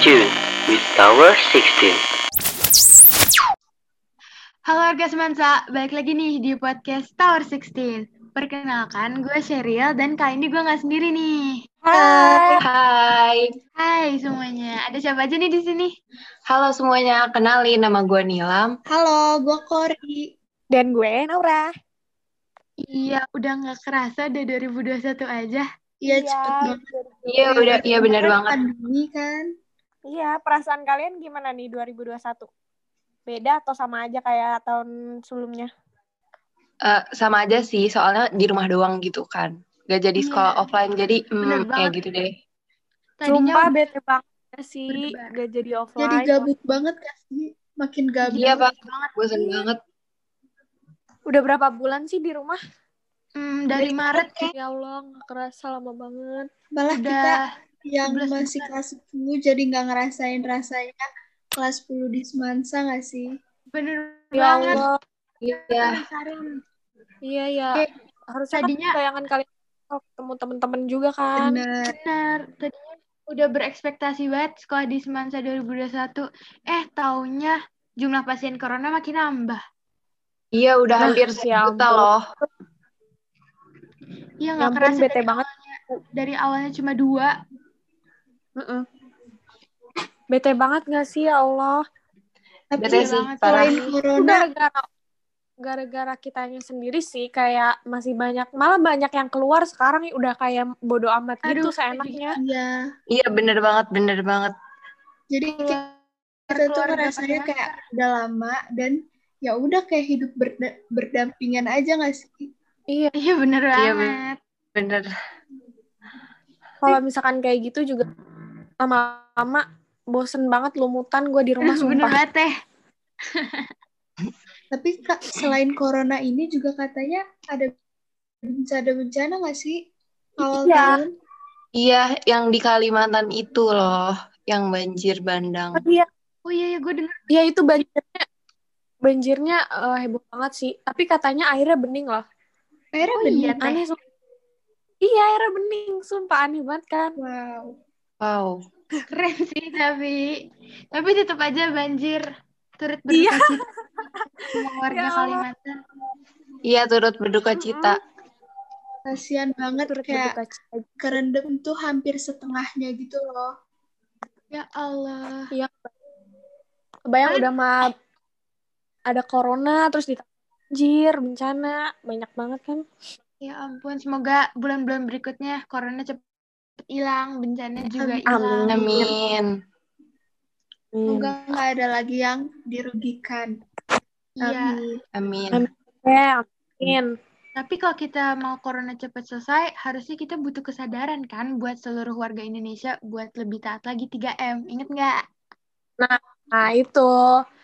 With Tower 16. Halo warga Semansa, balik lagi nih di podcast Tower 16. Perkenalkan, gue Sheryl dan kali ini gue nggak sendiri nih. Hai. Hai. Hai semuanya, ada siapa aja nih di sini? Halo semuanya, kenalin nama gue Nilam. Halo, gue Kori. Dan gue Naura. Iya, udah nggak kerasa udah 2021 aja. Iya, Iya, cepet banget. Iya, udah, iya benar banget. Pandemi kan. Iya, perasaan kalian gimana nih 2021? Beda atau sama aja kayak tahun sebelumnya? Eh, sama aja sih, soalnya di rumah doang gitu kan. Gak jadi Iya. sekolah offline, jadi Bener hmm, kayak banget. gitu deh. Tadinya Sumpah bete banget sih, Berdebar. gak jadi offline. Jadi gabut banget kan sih. Makin gabut. Iya, Pak. banget. Bosan banget. Udah berapa bulan sih di rumah? Hmm, dari Maret sih Ya Allah, gak kerasa lama banget. Malah kita udah yang 11 masih kelas 10 jadi nggak ngerasain rasanya kelas 10 di Semansa nggak sih? bener Ya banget. Allah, Iya. Penasaran. iya ya. Kayak Harusnya tadinya- kan bayangan kalian oh, ketemu temen-temen juga kan. Bener. Benar, tadinya udah berekspektasi banget sekolah di Semansa 2021. Eh, taunya jumlah pasien corona makin nambah. Iya, udah Nah, hampir ya sejuta loh. Iya Ya nggak ampun, kerasa bete dari banget. awalnya, dari awalnya cuma dua. Mm-mm. Bete banget gak sih ya Allah? Tapi Bete sih, selain Itu corona, gara-gara gara-gara kitanya sendiri sih kayak masih banyak malah banyak yang keluar sekarang ya udah kayak bodo amat gitu Aduh, seenaknya iya. Iya, bener banget, bener banget. Jadi Keluar- kita tuh ngerasanya pakai kayak udah lama dan ya udah kayak hidup berda- berdampingan aja nggak sih? iya Iya bener Iya, banget. Bener. kalau misalkan kayak gitu juga lama-lama bosen banget lumutan gue di rumah bener sumpah banget teh. Tapi Kak, selain corona ini juga katanya ada bencana-bencana nggak sih? Awal Iya. tahun? Iya, yang di Kalimantan itu loh, yang banjir bandang. Oh, iya Oh iya, iya gue denger. iya itu banjirnya banjirnya eh, heboh banget sih tapi katanya airnya bening loh Akhirnya Oh bener. iya, Teh. aneh sumpah iya airnya bening sumpah aneh banget kan Wow. Wow. Keren sih tapi. Tapi tetap aja banjir. Turut Iya. berduka cita semua warga Ya. Kalimantan. Iya, turut berduka cita. Kasian banget turut kayak berduka cita kerendam tuh hampir setengahnya gitu loh. Ya Allah. Iya. Kebayang udah mah ada corona terus banjir, bencana, banyak banget kan. Ya ampun, semoga bulan-bulan berikutnya corona cepet hilang, bencana juga hilang. Amin. Semoga nggak ada lagi yang dirugikan. Iya. Amin. Amin. Ya, amin. Tapi kalau kita mau corona cepat selesai, harusnya kita butuh kesadaran kan buat seluruh warga Indonesia buat lebih taat lagi 3M. Ingat nggak? Nah, itu.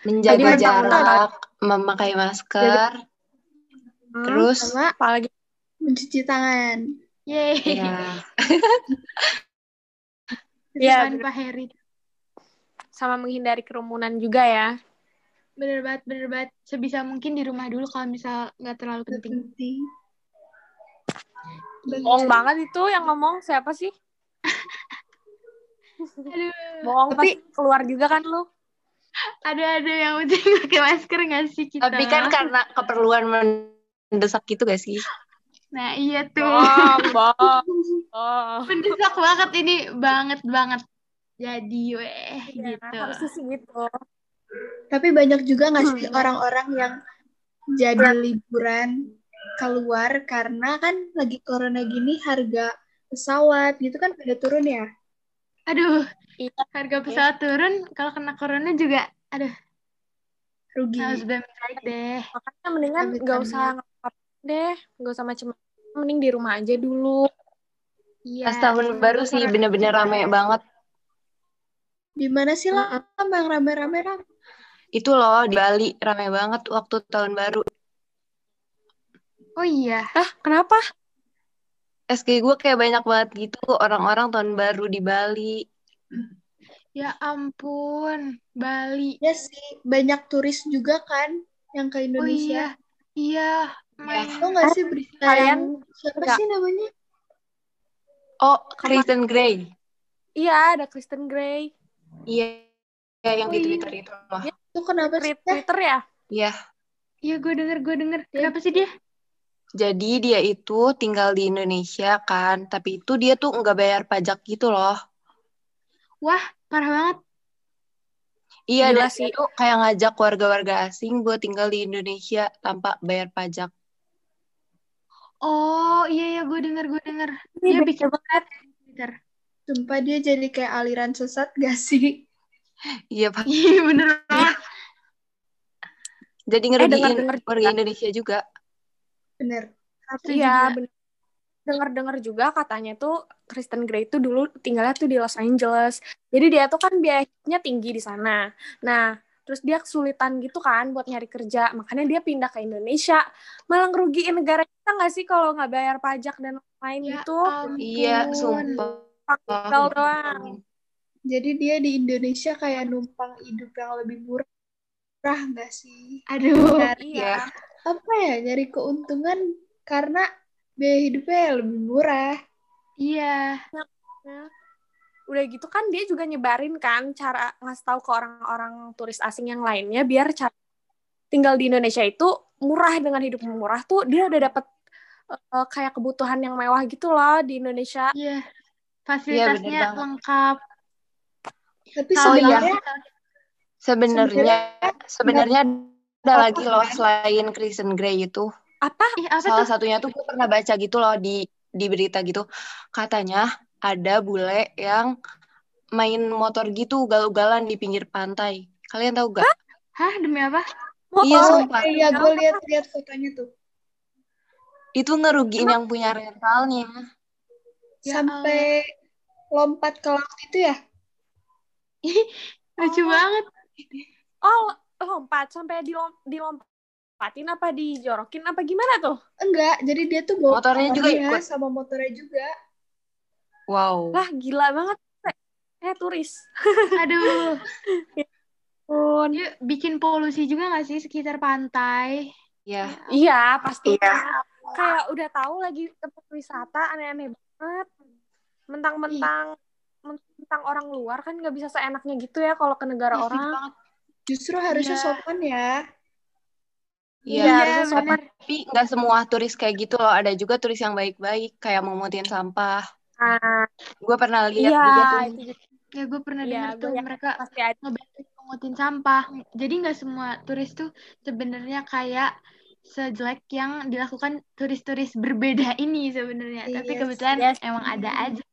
Menjaga Tadi jarak, memakai masker, Hmm, terus Sama apalagi mencuci tangan. Yeay. ya Iya, Depan Pak Heri. sama menghindari kerumunan juga ya. Bener banget, bener banget. Sebisa mungkin di rumah dulu kalau misal nggak terlalu penting. penting. Bohong banget itu yang ngomong siapa sih? Aduh, Bohong Tapi- pasti keluar juga kan lu. ada-ada yang penting pakai masker nggak sih kita? tapi kan karena keperluan mendesak gitu gak sih? Nah iya tuh. Bohong. Mendesak banget ini, banget banget. Jadi weh, Ya, gitu. harusnya sih gitu. Tapi banyak juga nggak sih orang-orang yang jadi liburan keluar karena kan lagi corona gini harga pesawat gitu kan pada turun ya. Aduh, Iya. harga pesawat turun, kalau kena corona juga, aduh, Rugi. harus baik deh. Makanya mendingan nggak usah ngapa deh, nggak usah macem-macem. Mending di rumah aja dulu. Iya. Pas tahun baru sih bener-bener rame banget. Di mana sih lah yang rame-rame Ram? Itu loh di Bali rame banget waktu tahun baru. Oh iya, Ah, kenapa? SG gue kayak banyak banget gitu orang-orang tahun baru di Bali. ya ampun, Bali. Ya sih, banyak turis juga kan yang ke Oh iya, Indonesia. iya. Main. Tau nggak sih berita Kalian yang siapa nggak- sih namanya? Oh, Kristen Grey. Iya, ada Kristen Grey. Iya, ya, yang Oh, di iya. Twitter itu loh. Itu kenapa sih? Twitter ya? Iya. Iya, gue denger, gue denger. Kenapa sih dia? Jadi dia itu tinggal di Indonesia kan, tapi itu dia tuh nggak bayar pajak gitu loh. Wah, parah banget. Iya, Gila dan sih. dia tuh kayak ngajak warga-warga asing buat tinggal di Indonesia tanpa bayar pajak. Oh, iya, iya, gue denger, gue denger. Ini Dia bikin banget. Twitter. Sumpah dia jadi kayak aliran sesat gak sih? Iya, Pak. Iya, bener banget. Jadi Eh, ngerugiin dengar-dengar warga juga. Indonesia juga. Bener. Iya, juga. bener. Dengar-dengar juga katanya tuh Kristen Grey itu dulu tinggalnya tuh di Los Angeles. Jadi dia tuh kan biayanya tinggi di sana. Nah, terus dia kesulitan gitu kan buat nyari kerja. Makanya dia pindah ke Indonesia. Malah ngerugiin negara kita nggak sih kalau nggak bayar pajak dan lain Ya gitu. Iya, sumpah. Doang. Jadi dia di Indonesia kayak numpang hidup yang lebih murah gak sih? Aduh. Nyari, Iya. apa ya, nyari keuntungan karena biaya hidupnya lebih murah. Iya. Udah gitu kan dia juga nyebarin kan cara ngasih tahu ke orang-orang turis asing yang lainnya biar cara tinggal di Indonesia itu murah dengan hidup murah tuh dia udah dapet eh, kayak kebutuhan yang mewah gitu loh di Indonesia. Iya. Fasilitasnya banget. lengkap. Tapi ya. sebenarnya Sebenarnya sebenarnya ada Apa lagi loh selain Kristen Grey itu. Apa? Ih, apa Salah tuh? satunya tuh gue pernah baca gitu loh di di berita gitu. Katanya ada bule yang main motor gitu ugal-ugalan di pinggir pantai. Kalian tahu gak? Hah, demi apa? Iya, Oh, sumpah. iya gue lihat-lihat fotonya tuh. Itu ngerugiin yang punya rentalnya. Ya Sampai lompat ke laut itu ya? Lucu banget. Oh, lompat sampai dilom dilompatin apa dijorokin apa gimana tuh? Enggak, jadi dia tuh bawa Motornya juga ikut. sama motornya juga. Wow. Lah, gila banget. Eh, turis. Aduh. Pun. Dia bikin polusi juga gak sih sekitar pantai? Ya. Iya, pasti. Kayak udah tahu lagi tempat wisata aneh-aneh banget. Mentang-mentang mentang orang luar kan nggak bisa seenaknya gitu ya kalau ke negara setuju orang. banget. Justru harusnya Iya. sopan ya. Iya, Iya, harusnya sopan. bener. Tapi nggak semua turis kayak gitu loh. Ada juga turis yang baik-baik, kayak memutin sampah. Nah, Gue pernah lihat iya, juga tuh. itu Ya, gue pernah Iya, dengar tuh yakin mereka pasti ada. ngebantu sampah. Jadi nggak semua turis tuh sebenarnya kayak sejelek yang dilakukan turis-turis berbeda ini sebenarnya. Tapi Iya, kebetulan yes. emang ada aja.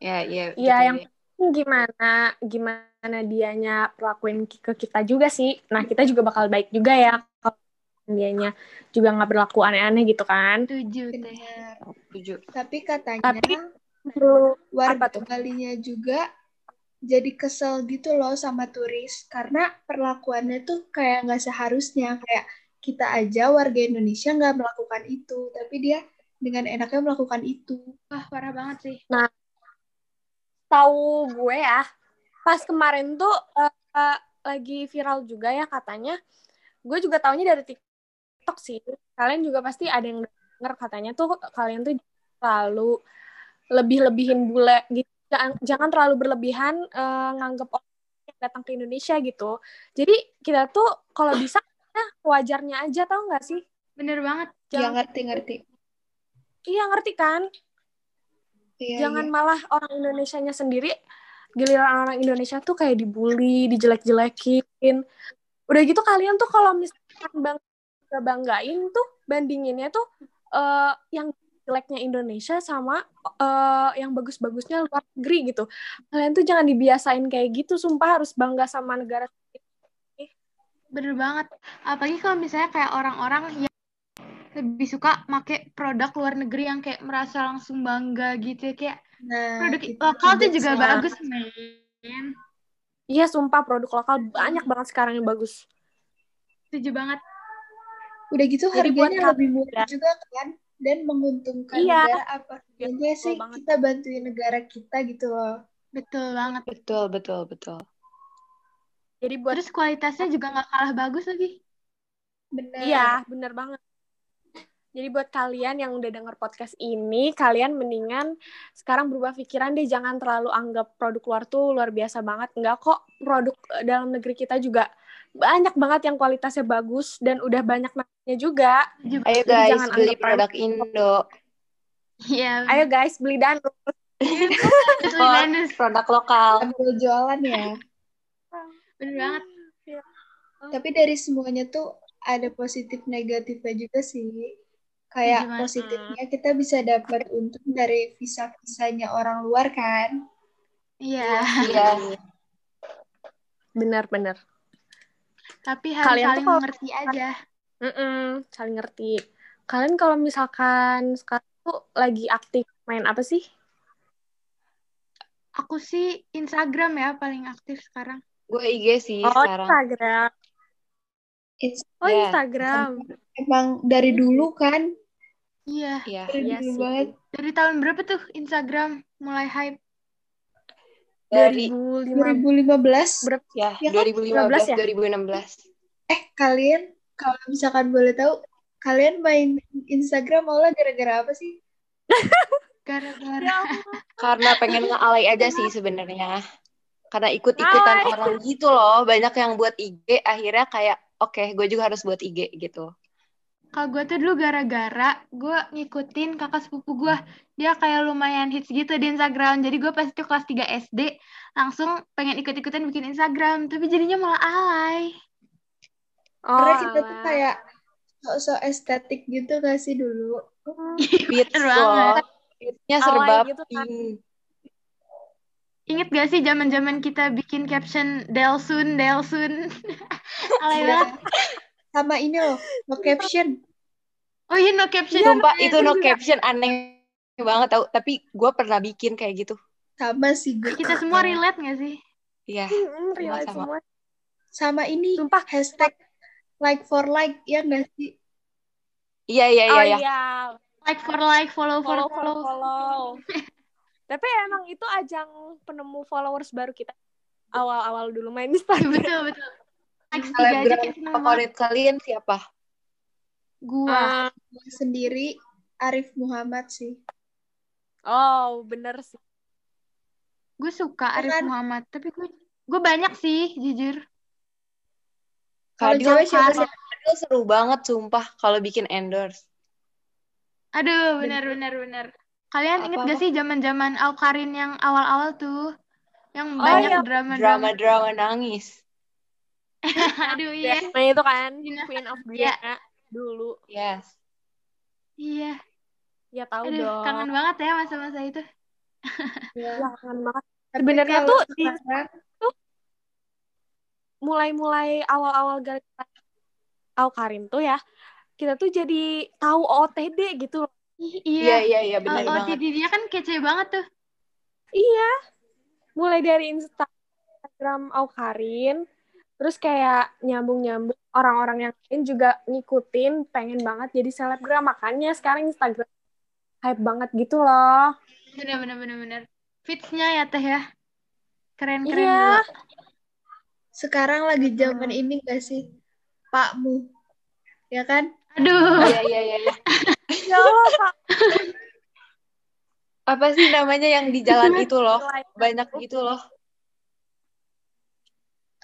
Ya, iya. Iya, gitu yang ya. gimana gimana dianya perlakuin ke kita juga sih. Nah, kita juga bakal baik juga ya dianya juga nggak berlaku aneh-aneh gitu kan. Benar. Setuju. Tapi katanya Tapi- Perlu warga? Balinya juga jadi kesel gitu loh sama turis karena perlakuannya tuh kayak nggak seharusnya kayak kita aja warga Indonesia nggak melakukan itu tapi dia dengan enaknya melakukan itu Wah, parah banget sih. tahu gue ya pas kemarin tuh eh, eh, lagi viral juga ya katanya gue juga taunya dari TikTok sih kalian juga pasti ada yang denger katanya tuh kalian tuh terlalu lebih-lebihin bule gitu jangan, jangan terlalu berlebihan eh, nganggep orang yang datang ke Indonesia gitu jadi kita tuh kalau bisa ya, wajarnya aja tau nggak sih Bener banget. ya jangan ngerti ngerti iya ngerti kan Iya, jangan iya. malah orang Indonesianya sendiri giliran orang Indonesia tuh kayak dibully, dijelek-jelekin. Udah gitu kalian tuh kalau misalkan bang banggain tuh bandinginnya tuh eh, yang jeleknya Indonesia sama eh, yang bagus-bagusnya luar negeri gitu. Kalian tuh jangan dibiasain kayak gitu, sumpah harus bangga sama negara Bener banget. Apalagi kalau misalnya kayak orang-orang yang lebih suka make produk luar negeri yang kayak merasa langsung bangga gitu ya. Kayak nah produk itu lokal tuh juga juga sih. bagus, men. Iya, sumpah produk lokal banyak banget sekarang yang bagus. Setuju banget. Udah gitu Jadi buat harganya kalian lebih murah ya. juga kan dan menguntungkan Iya. negara apa Iya, betul sih banget. kita bantuin negara kita gitu loh Betul banget. Betul, betul, betul. Jadi buat Terus kualitasnya juga nggak kalah bagus lagi. benar Iya, bener banget. Jadi buat kalian yang udah denger podcast ini, kalian mendingan sekarang berubah pikiran deh, jangan terlalu anggap produk luar tuh luar biasa banget. Enggak kok, produk eh, dalam negeri kita juga banyak banget yang kualitasnya bagus dan udah banyak namanya juga. Ayo Jadi guys, jangan beli produk Indo. Iya. Ayo guys, beli danus. Oh, produk lokal. Sambil jualan ya. Bener banget. Tapi dari semuanya tuh ada positif negatifnya juga sih. Kayak Gimana? positifnya kita bisa dapat untung dari visa-visanya orang luar kan. Iya. Iya. Benar-benar. Tapi harus Kalian tuh saling kalau- mengerti aja. Mm-mm, saling ngerti. Kalian kalau misalkan sekarang tuh lagi aktif main apa sih? Aku sih Instagram ya paling aktif sekarang. Gue IG sih Oh, sekarang. Instagram. Ins- Oh, Ya, Instagram. Emang dari dulu kan. Iya. Iya. Dari Iya dulu sih. banget. Dari tahun berapa tuh Instagram mulai hype? Dari 2005. 2015. Berapa? ya Ya kan? 2015 ya? 2016. Eh, kalian kalau misalkan boleh tahu, kalian main Instagram awalnya gara-gara apa sih? Gara-gara. Ya. Karena pengen ngealay aja sih sebenarnya. Karena ikut-ikutan orang gitu loh. Banyak yang buat IG, akhirnya kayak, oke, gue juga harus buat IG gitu. Kalau gue tuh dulu gara-gara gue ngikutin kakak sepupu gue. Dia kayak lumayan hits gitu di Instagram. Jadi gue pas itu kelas 3 SD langsung pengen ikut-ikutan bikin Instagram. Tapi jadinya malah alay. Oh, Karena kita tuh kayak sok-sok estetik gitu gak sih dulu? Loh. banget. Beatsnya serba gitu kan. Ingat gak sih zaman-zaman kita bikin caption Delsun, Delsun? alay Iya. banget. Sama ini loh, no caption. Oh iya no caption. Sumpah Iya, itu no juga. caption aneh banget tau. Tapi gue pernah bikin kayak gitu. Sama sih gue. Kita semua relate gak sih? Iya. Mm, relate Sama-sama. semua. Sama ini, Sumpah. hashtag like for like, ya gak sih? Iya, iya, Oh iya. iya. iya, Like for like, follow for follow follow follow. follow. Tapi emang itu ajang penemu followers baru kita awal-awal dulu main Instagram. betul, betul. Like tiga aja favorit kalian siapa? Gua. Gue sendiri, Arif Muhammad sih. oh, bener sih. Gue suka Arif Kan- Muhammad. Tapi gue gue banyak sih, jujur. Kalau cewek siapa sih? Kadil seru banget sumpah kalau bikin endorse. Aduh, benar benar benar. Kalian inget gak sih zaman-zaman Aukarin yang awal-awal tuh? Yang Oh, banyak iya. drama-drama. Drama-drama nangis. Aduh, iya. Nah itu kan. Queen of Iya. Guyana dulu. Yes. Iya. Ya tahu Aduh, dong. kangen banget ya masa-masa itu. Ya. Ya, kangen banget. Sebenarnya tuh mulai-mulai awal-awal gara-gara Aukarin tuh ya, kita tuh jadi tahu OTD gitu loh. Ih, Iya, Iya. iya, iya, benar Oh, banget. OTD dia kan kece banget tuh. Iya. Mulai dari Instagram Aukarin, terus kayak nyambung-nyambung orang-orang yang lain juga ngikutin, pengen banget jadi selebgram. Makanya sekarang Instagram hype banget gitu loh. Bener bener bener bener. Fitsnya ya teh ya. Keren-keren Iya. dulu. sekarang lagi zaman ini gak sih? Pakmu. Ya kan? Aduh. Iya, iya, iya. iya. Ya Allah, Pak. Apa sih namanya yang di jalan itu loh? Line Banyak gitu loh.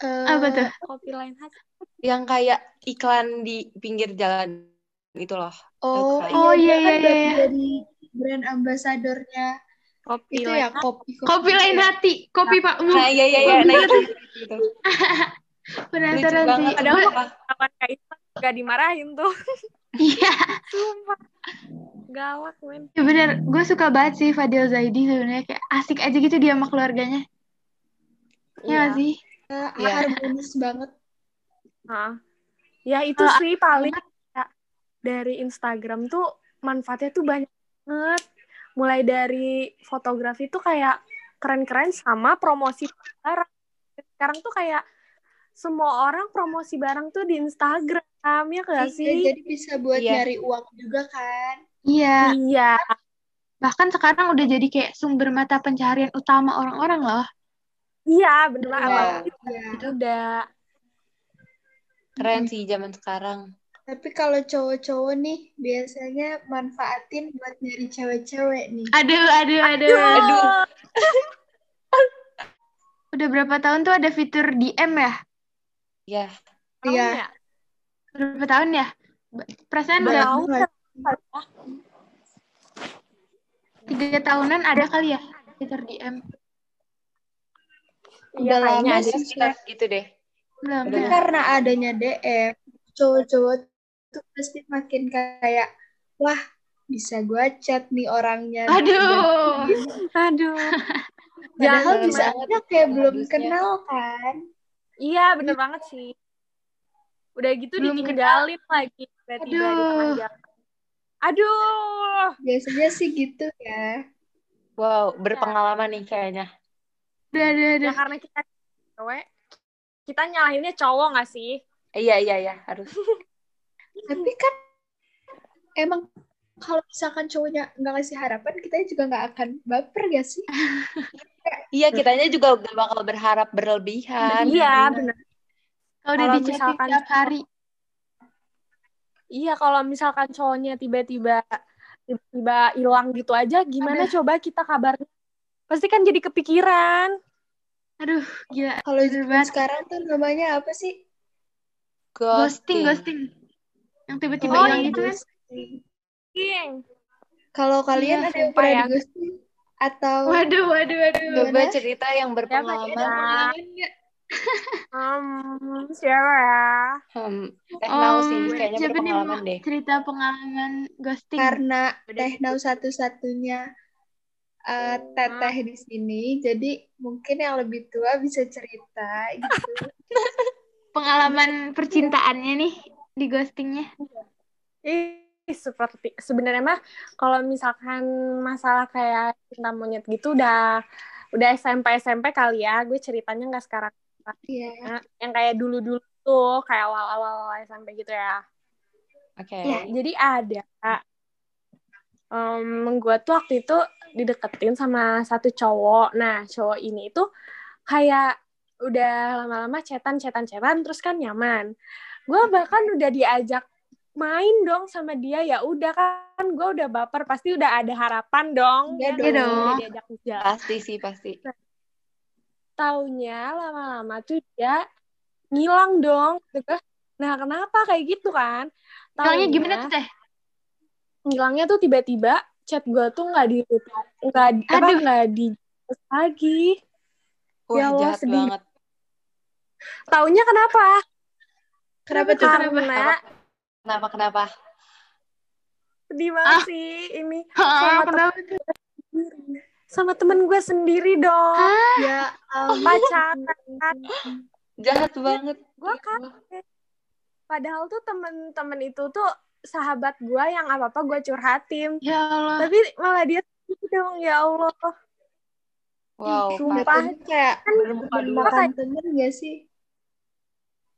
Eh, Apa tuh? Kopi lain hati. Yang kayak iklan di pinggir jalan gitu loh. Oh. Oh, iya, iya, kan iya, iya. jadi brand ambasadornya Kopi itu lain ya kopi Kopi lain hati, kopi Pak Mu. Nah, iya, iya, iya. Nah, itu. gitu. Penasaran sih. sumpah. kawan kayak itu gak dimarahin tuh. Iya. Sumpah. Galak, men. Ya bener, gue suka banget sih Fadil Zaidi sebenarnya kayak asik aja gitu dia sama keluarganya. Iya nggak sih? Iya. harmonis banget. Nah, ya itu Kalau sih paling ya, dari Instagram tuh manfaatnya tuh banyak banget. Mulai dari fotografi tuh kayak keren-keren sama promosi barang. Sekarang tuh kayak semua orang promosi barang tuh di Instagram, ya gak Iya, sih? jadi bisa buat Iya. nyari uang juga kan. Iya. Iya, Bahkan sekarang udah jadi kayak sumber mata pencaharian utama orang-orang loh. Iya bener Iya, apalagi iya. udah Keren sih zaman sekarang. Tapi kalau cowok-cowok nih biasanya manfaatin buat nyari cewek-cewek nih. Aduh, aduh, aduh. Aduh. Udah berapa tahun tuh ada fitur DM ya? Ya. Tahun Iya. ya? Berapa tahun ya? Perasaan udah tiga tahunan ada kali ya fitur DM. Iya Udah kayaknya lama ada. sih, Sekitar gitu deh. Belum. Tapi Udah. karena adanya DM, cowok-cowok tuh pasti makin kayak, wah bisa gua chat nih orangnya. nih, Aduh. gantiin." Aduh. Padahal bisa aja kayak belum modusnya. kenal kan. Iya, bener banget sih. Udah gitu Belum ditinggalin lagi tiba-tiba Aduh. Aduh. Biasanya sih gitu ya. Wow, berpengalaman nih kayaknya. Udah, udah, Ya udah. karena kita cewek, kita nyalahinnya cowok gak sih? Iya, iya, iya, harus. Tapi kan emang kalau misalkan cowoknya nggak ngasih harapan, kita juga nggak akan baper gak sih? Iya, kitanya juga gak bakal berharap berlebihan. Iya. Kalau udah Kalau dichatin misalkan tiap hari. Iya, kalau misalkan cowoknya tiba-tiba tiba-tiba hilang gitu aja, gimana coba kita kabarnya? Pasti kan jadi kepikiran. Aduh, gila. Kalau zaman banget. sekarang tuh namanya apa sih? Ghosting, ghosting. Yang tiba-tiba Oh, hilang iya. gitu kan. Ing. Kalau kalian Iya, ada yang pernah ya. di ghosting atau Waduh, waduh, waduh. Coba cerita yang berpengalaman. Siapa ya? Hmm, siapa ya? Hmm, Teh Nau sih, kayaknya berpengalaman deh. cerita pengalaman ghosting? karena Udah Teh Nau satu-satunya uh, teteh di sini, jadi mungkin yang lebih tua bisa cerita gitu. Pengalaman percintaannya nih di ghostingnya. Ih, seperti sebenarnya mah kalau misalkan masalah kayak cinta monyet gitu udah udah SMP SMP kali ya gue ceritanya nggak sekarang Iya. yang kayak dulu dulu tuh kayak awal awal SMP gitu ya Oke. Iya. jadi ada um, gue tuh waktu itu dideketin sama satu cowok nah cowok ini itu kayak udah lama-lama cetan cetan cetan terus kan nyaman gue bahkan udah diajak main dong sama dia ya udah kan gue udah baper pasti udah ada harapan dong Iya ya dong. udah diajak jalan Pasti sih, pasti. taunya lama-lama tuh dia ngilang dong Gitu kan. nah kenapa kayak gitu kan Taunya- gimana tuh, Teh? Ngilangnya tuh tiba-tiba chat gue tuh nggak di nggak apa nggak di lagi Wah, Ya Allah, jahat sedih. banget. taunya kenapa Kenapa tuh? karena Kenapa, kenapa? sedih banget Ah. sih ini Ah, sama, kenapa temen- sama temen gue sendiri dong Ya ampun. pacaran Jahat banget. gue kaget padahal tuh temen-temen itu tuh sahabat gue yang apa apa gue curhatin Ya Allah. tapi malah dia dong ya Allah Wow, Sumpah. Kayak bermuka temen dua. makan temen gak sih?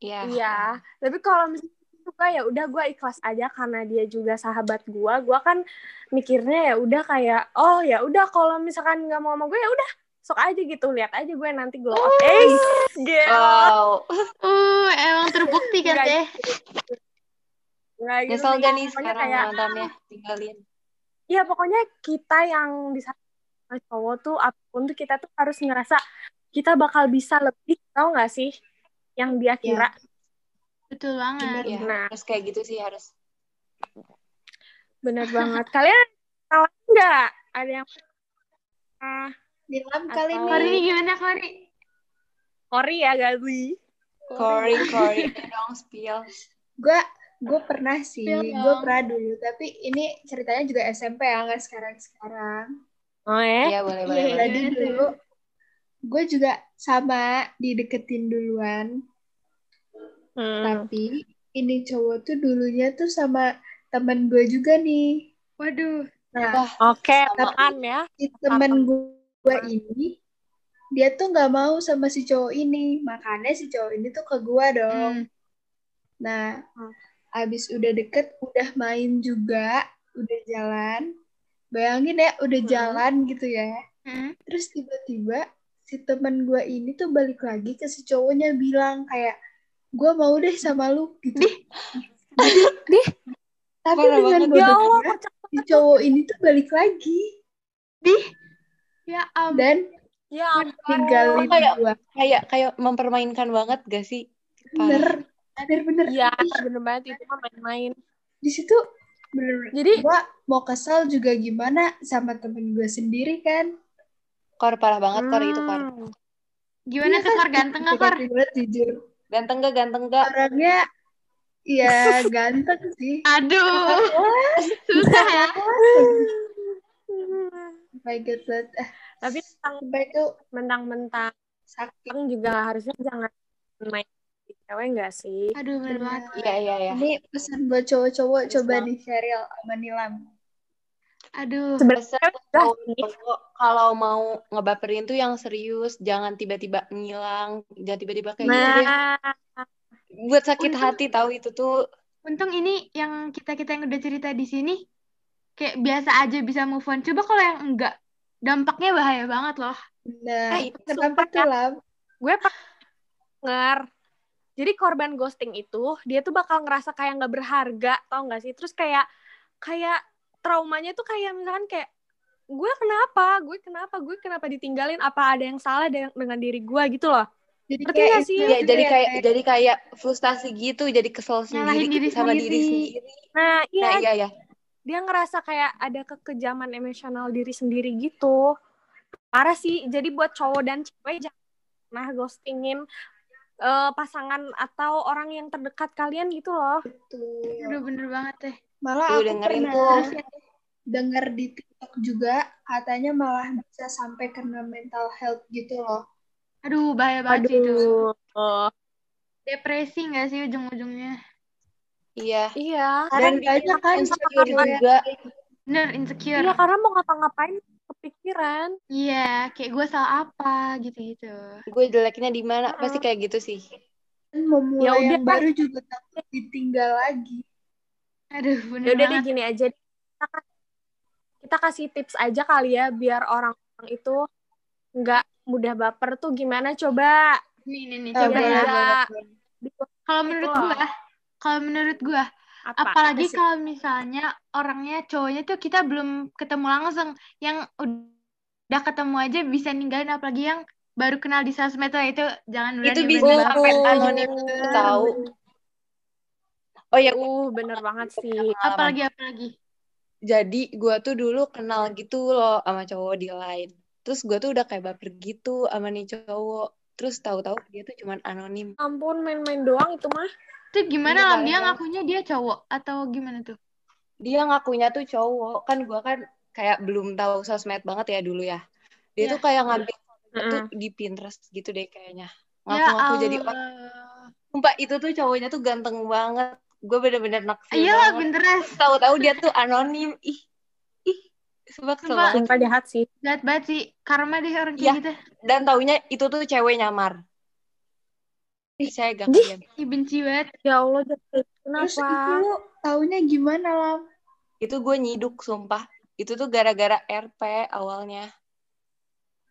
Iya. Iya, tapi kalau misalnya suka ya udah gue ikhlas aja karena dia juga sahabat gue. Gue kan mikirnya ya udah kayak oh ya udah kalau misalkan nggak mau sama gue ya udah sok aja gitu lihat aja gue nanti glow up. Eh, gila. Wow. Uh, emang terbukti kan, Teh? Nggak gitu Nyesel gak nih sekarang kayak mantannya tinggalin? Iya pokoknya kita yang di cowok tuh apa pun tuh kita tuh harus ngerasa kita bakal bisa lebih tau gak sih yang dia kira. Betul banget. Iya, Nah. harus kayak gitu sih harus. Bener banget. Kalian tahu nggak ada yang ah Nilam kali Atau- Kori ini ini gimana, Kori? Kori ya gak sih? Cory, Cory, dong spill. gue gue pernah sih, Spill gue pernah dulu. Tapi ini ceritanya juga SMP ya, nggak sekarang sekarang. Oh ya? Iya, boleh, boleh, Iya. Jadi tuh? dulu gue juga sama dideketin duluan. Hmm. Tapi ini cowok tuh dulunya tuh sama temen gue juga nih. Waduh. Nah, Oke, Sama. teman ya. si temen gue ini dia tuh nggak mau sama si cowok ini. Makanya si cowok ini tuh ke gue dong. Hmm. Nah, abis udah deket, udah main juga, udah jalan. Bayangin ya, udah Hmm. jalan gitu ya. Hmm. Terus tiba-tiba si temen gue ini tuh balik lagi ke si cowoknya bilang kayak, gue mau deh sama lu gitu. Tapi Parah dengan banget. Ya bodohnya, si cowok ini tuh balik lagi Ya ampun. dan Ya ampun. ninggalin Kayak- gua. Kayak kayak mempermainkan banget gak sih? Bener, bener-bener. Iya, bener banget itu mah main-main. Di situ bener Jadi gua mau kesel juga gimana sama temen gue sendiri kan. Kor parah banget kor itu kor. Hmm. Gimana Iya tuh kan? Kor ganteng gak Kor? Jujur. Ganteng gak ganteng gak? Orangnya ya ganteng sih. Aduh. Susah ya. Oh my god. Eh, Tapi tentang sampai itu mentang-mentang sakit. juga harusnya jangan main cewek nggak sih? Aduh bener banget. Iya iya iya. Ini pesan buat cowok-cowok coba nih Cheryl sama Nilam. Aduh. Sebenarnya cowok, kalau mau ngebaperin tuh yang serius, jangan tiba-tiba ngilang, jangan tiba-tiba kayak gitu deh. Nah, Buat sakit Untung- hati tahu itu tuh. Untung ini yang kita-kita yang udah cerita di sini kayak biasa aja bisa move on. Coba kalau yang enggak, dampaknya bahaya banget loh. Nah, Eh, kenapa tuh ya. Lam? gue denger. Jadi korban ghosting itu dia tuh bakal ngerasa kayak nggak berharga, tau nggak sih? Terus kayak kayak traumanya tuh kayak misalkan kayak gue kenapa, gue kenapa, gue kenapa ditinggalin? Apa ada yang salah dengan, dengan diri gue gitu loh? Jadi Ngerti kayak sih? Iya, juga jadi ya, kayak jadi kayak frustasi gitu, jadi kesel sendiri diri sama sendiri. diri sendiri. Nah, iya, Nah, iya ya. dia ngerasa kayak ada kekejaman emosional diri sendiri gitu. Parah sih. Jadi buat cowok dan cewek jangan pernah ghostingin eh, pasangan atau orang yang terdekat kalian gitu loh. Betul. Aduh bener banget deh. Malah Tuh, aku dengerin pernah tuh. denger di TikTok juga katanya malah bisa sampai kena mental health gitu loh. Aduh bahaya banget sih itu. Aduh. Depresi gak sih ujung-ujungnya? Iya. Iya. Dan banyak kan insecure juga. Bener, insecure. Iya, karena mau ngapa-ngapain kepikiran. Iya, kayak gue salah apa gitu-gitu. Gue jeleknya di mana? Mm-mm. Pasti kayak gitu sih. memulai Ya udah. yang baru juga takut ditinggal lagi. Aduh, Ya bener udah deh gini aja. Kita, kita kasih tips aja kali ya biar orang-orang itu nggak mudah baper tuh gimana coba Nih, nih, nih, Eh, coba ya. Kalau menurut Gitu gue, kalau menurut gue, apa apalagi Apa kalau misalnya orangnya cowoknya tuh kita belum ketemu langsung, yang udah ketemu aja bisa ninggalin, apalagi yang baru kenal di sosmed tuh itu jangan Itu berani bisa berani sampai banget. anonim tahu. Oh ya, uh bener banget sih. Apalagi apalagi. Jadi gue tuh dulu kenal gitu loh sama cowok di line. Terus gue tuh udah kayak baper gitu sama nih cowok. Terus tahu-tahu dia tuh cuman anonim. ampun main-main doang itu mah Itu gimana Iya, lah parah dia ngakunya dia cowok atau gimana tuh? Dia ngakunya tuh cowok. Kan gue kan kayak belum tahu sosmed banget ya dulu ya. Dia Iya. tuh kayak ngambil foto tuh Mm-mm. di Pinterest gitu deh kayaknya. Ya Ngaku-ngaku jadi orang. Sumpah itu tuh cowoknya tuh ganteng banget. Gue bener-bener naksir Iyalah banget. Pinterest. Tahu-tahu dia tuh anonim. Ih, ih. Sumpah kesel Sumpah. sumpah jahat sih Jahat banget sih. Karma deh orang Iya. kayak gitu. Dan taunya itu tuh cewek nyamar. Saya gak Ih. kalian. Ih, benci banget. ya Allah jadi Terus kenapa itu lu taunya gimana Lam? Itu gue nyiduk sumpah. Itu tuh gara-gara RP awalnya.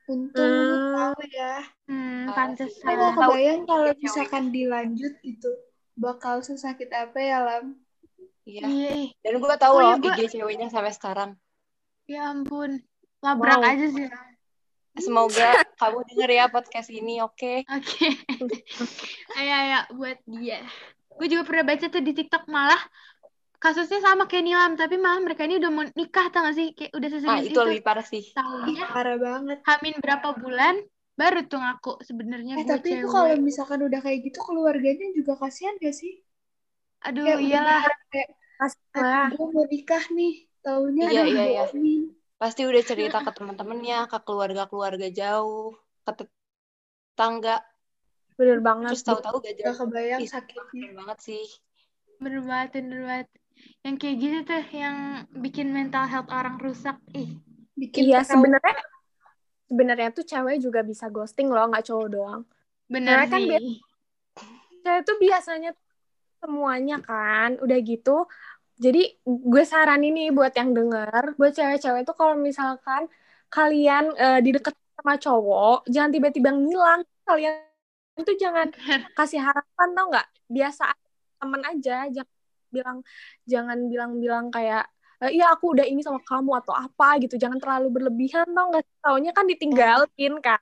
Untung lu Hmm. tahu ya. Hmm, pantesan. Saya Tahu. gak kebayang kalau Cewek. misalkan dilanjut itu bakal sesakit apa ya Lam? Iya. Iya. Dan gue tahu Oh, iya, loh gua- IG ceweknya sampai sekarang. ya ampun. Labrak Wow. aja sih. Semoga kamu denger ya podcast ini, oke? Oke. ayo, ayo, buat dia. Gue juga pernah baca tuh di TikTok malah kasusnya sama kayak Nilam, tapi malah mereka ini udah mau nikah, tau gak sih? Kayak udah Ah, seserius itu itu. lebih parah sih. Tahunya Parah banget. Hamin berapa bulan, baru tuh ngaku sebenarnya Eh tapi itu kalau misalkan udah kayak gitu keluarganya juga kasihan gak sih? Aduh, Kayak udah iyalah. kayak Wah, gue mau nikah nih, taunya Iya, iya, iya. bohongin. Pasti udah cerita ke teman-temannya, ke keluarga-keluarga jauh, ke tetangga. bener banget Terus tahu-tahu gak Gak jadi. kebayang Ih, sakitnya. keren banget sih. Bener banget, bener banget. Yang kayak gitu tuh, yang bikin mental health orang rusak. Ih, Bikin iya sebenarnya sebenarnya tuh cewek juga bisa ghosting loh nggak cowok doang bener Cewek kan sih. biasa- cewek tuh biasanya semuanya kan udah gitu jadi gue saranin nih buat yang denger buat cewek-cewek tuh kalau misalkan kalian eh, di deket sama cowok jangan tiba-tiba ngilang kalian itu jangan kasih harapan tau nggak biasa temen aja jangan bilang jangan bilang-bilang kayak "Eh, iya aku udah ini sama kamu atau apa gitu jangan terlalu berlebihan tau nggak taunya kan ditinggalin kan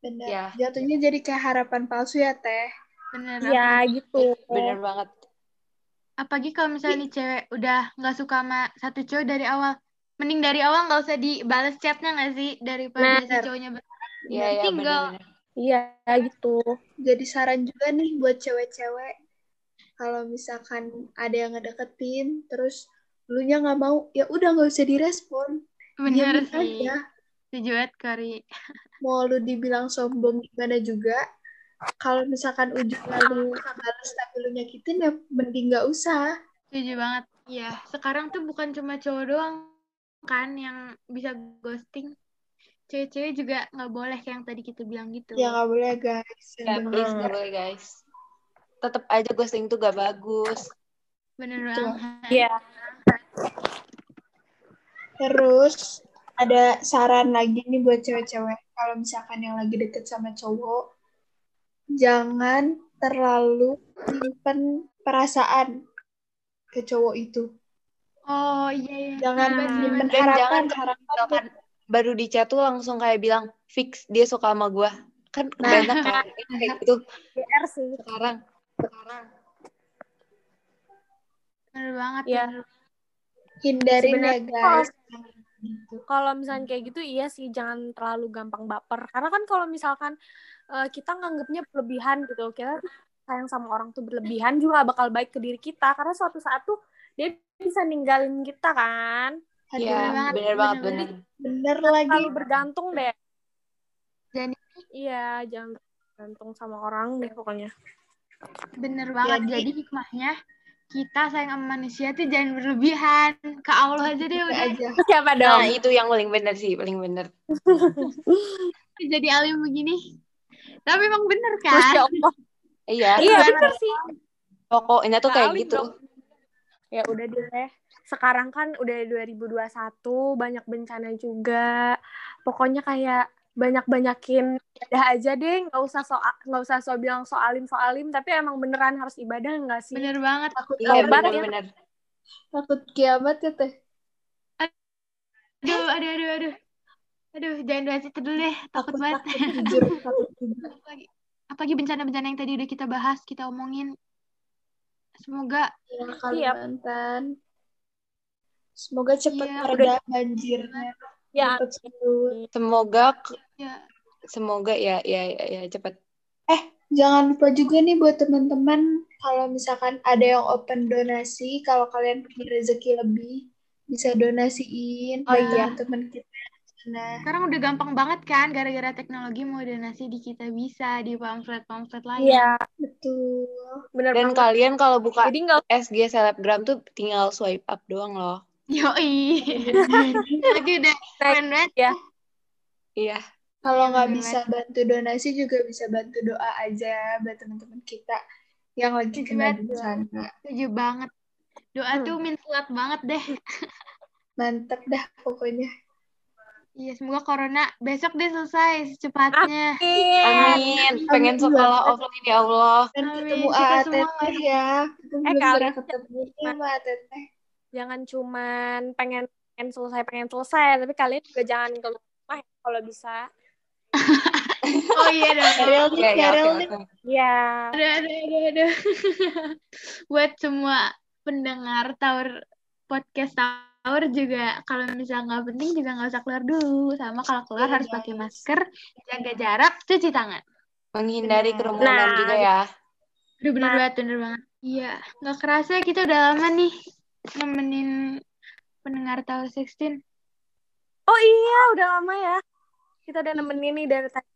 Bener. Ya. Jatuhnya jadi kayak harapan palsu ya, Teh. Bener. iya gitu Bener banget. Apalagi kalau misalnya nih cewek udah nggak suka sama satu cowok dari awal. Mending dari awal nggak usah dibales chatnya nggak sih? Daripada si Bener. cowoknya Iya, iya tinggal. iya gitu Jadi saran juga nih buat cewek-cewek. Kalau misalkan ada yang ngedeketin, terus lu nya nggak mau, ya udah nggak usah direspon. Bener Diamin sih. aja. Banget, Kori. Mau lu dibilang sombong gimana juga, kalau misalkan ujungnya lu balas tapi lu nyakitin, ya mending nggak usah. Setuju banget. Iya, sekarang tuh bukan cuma cowok doang kan yang bisa ghosting. Cewek-cewek juga nggak boleh kayak yang tadi kita bilang gitu. Ya nggak boleh guys. Ya, please, nggak boleh guys. Tetap aja ghosting tuh gak bagus. Bener banget. iya Terus ada saran lagi nih buat cewek-cewek. Kalau misalkan yang lagi deket sama cowok, jangan terlalu simpen perasaan ke cowok itu. Oh iya iya. Jangan Nah, simpen Dan jangan harapan, kalau harapan baru di chat tuh langsung kayak bilang fix dia suka sama gua. Kan Nah. banyak kan kayak gitu PR sih sekarang. Sekarang. bener banget. Iya. bener. hindarin ya guys. Kalau misalnya kayak gitu iya sih jangan terlalu gampang baper karena kan kalau misalkan eh, kita nganggapnya berlebihan gitu kita sayang sama orang tuh berlebihan juga gak bakal baik ke diri kita karena suatu saat tuh dia bisa ninggalin kita kan Iya, banget, bener banget bener bener. bener lagi. terlalu bergantung deh Jadi iya jangan bergantung sama orang deh pokoknya bener banget. Jadi- Jadi hikmahnya kita sayang sama manusia tuh jangan berlebihan. Ke Allah aja deh Udah aja. siapa Nah, dong itu yang paling bener sih, paling bener. Jadi alim begini. Tapi emang bener kan? Allah Iya, iya Bener. bener sih pokoknya tuh kayak gitu. dong. ya udah deh sekarang kan udah 2021 banyak bencana juga pokoknya kayak banyak banyakin ibadah aja deh nggak usah so nggak usah so bilang so alim so alim tapi emang beneran harus ibadah nggak sih Bener banget. Takut Iya, Lebar ya. bener-bener. takut kiamat ya teh. Aduh, aduh, aduh, aduh. Aduh, jangan dulu deh. Takut banget. takut jujur, takut. Apalagi, apalagi bencana-bencana yang tadi udah kita bahas, kita omongin. Semoga Ya. Kalimantan. Semoga cepat Iya, mereda banjirnya. ya Cepat. Semoga ya semoga ya ya ya, ya cepet. Jangan lupa juga nih buat teman-teman kalau misalkan ada yang open donasi, kalau kalian punya rezeki lebih bisa donasiin Oh buat iya. teman-teman kita di sana. sekarang udah gampang banget kan gara-gara teknologi mau donasi di kita bisa di pamflet-pamflet lain. iya Betul. bener Dan banget kalian kalau buka jadi nggak SG selebgram tuh tinggal swipe up doang loh. Yoi. Lagi udah keren banget. Iya. Kalau Iya, nggak bisa bantu donasi juga bisa bantu doa aja buat teman-teman kita yang lagi kena banget. bencana. Setuju banget. Doa Hmm. tuh minsulat banget deh. Mantep dah pokoknya. Iya, semoga corona besok deh selesai secepatnya. Amin. Pengen Amin sekolah offline ya Allah. Dan Amin. ketemu Ateteh ya. Belum kalian ketemu sama Ateteh. jangan cuman pengen pengen selesai pengen selesai tapi kalian juga jangan keluar rumah ya, kalau bisa Oh iya dong. Ariel nih, Ariel oke, nih. oke. ya Aduh, aduh, aduh, aduh. Buat semua pendengar Taur podcast Taur juga kalau misalnya nggak penting juga nggak usah keluar dulu. Sama kalau keluar Iya, harus pakai guys. masker, jaga jarak, cuci tangan. Menghindari kerumunan Nah, juga ya. Aduh bener Nah. banget, bener banget. Iya, nggak kerasa ya kita udah lama nih nemenin pendengar Taur 16. oh iya udah lama ya kita udah nemenin nih dari tadi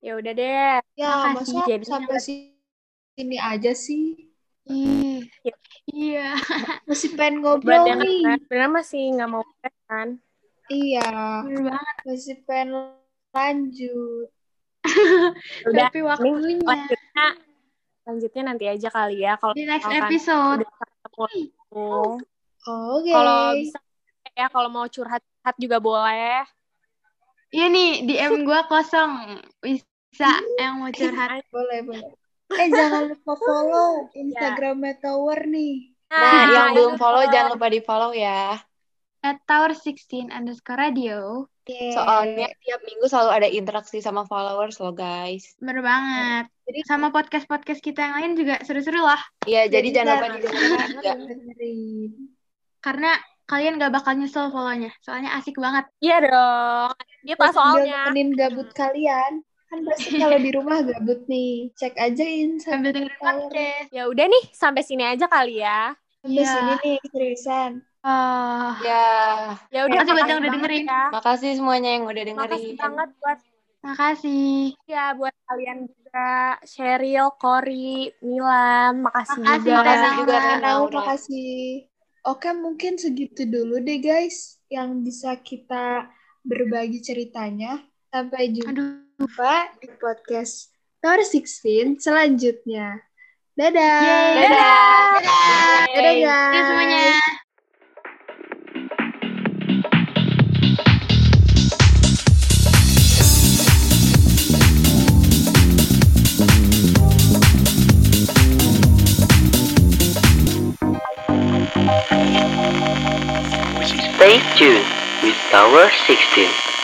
ya udah deh Ya, Makasih. masa Jadi- sampai sini aja sih? Ih, Iya. iya. Masih pengen buat ngobrol yang nih. sebenarnya masih nggak mau kan Iya, Bener banget. masih pengen lanjut. udah Tapi waktunya lanjutnya lanjutnya nanti aja kali ya kalau di next episode. ketemu Oke. kalau bisa ya kalau mau curhat curhat juga boleh Iya nih, DM gua kosong. Bisa yang mau curhat. Boleh, boleh. Eh, jangan lupa follow Instagramnya Tower nih. Nah, yang belum follow tuh. jangan lupa di follow ya. At Tower 16 underscore radio. Soalnya tiap minggu selalu ada interaksi sama followers loh guys. Bener banget. Jadi Sama podcast-podcast kita yang lain juga seru-seru lah. Iya, jadi jangan lupa didengerin juga. Karena kalian gak bakal nyesel follow-nya. Soalnya asik banget. Iya dong. Terus sambil soalnya. nemenin gabut kalian. Kan pasti kalau di rumah gabut nih. Cek aja Instagram. Sambil dengerin podcast. Ya udah nih, sampai sini aja kali ya. Sampai Iya. sini nih seriusan. Oh, Ya, Ya udah Makasih buat yang makasih udah dengerin. Ya. makasih semuanya yang udah Makasih dengerin. banget buat makasih. ya buat kalian juga Cheryl, Cory, Milan, makasih, Makasih, juga. Makasih juga Naura. makasih. Oke, mungkin segitu dulu deh guys yang bisa kita berbagi ceritanya. Sampai Aduh. Jumpa di podcast Tower 16 selanjutnya. Dadah. Yeay. Dadah. Dadah guys. Dadah semuanya. Stay tuned with Tower 16.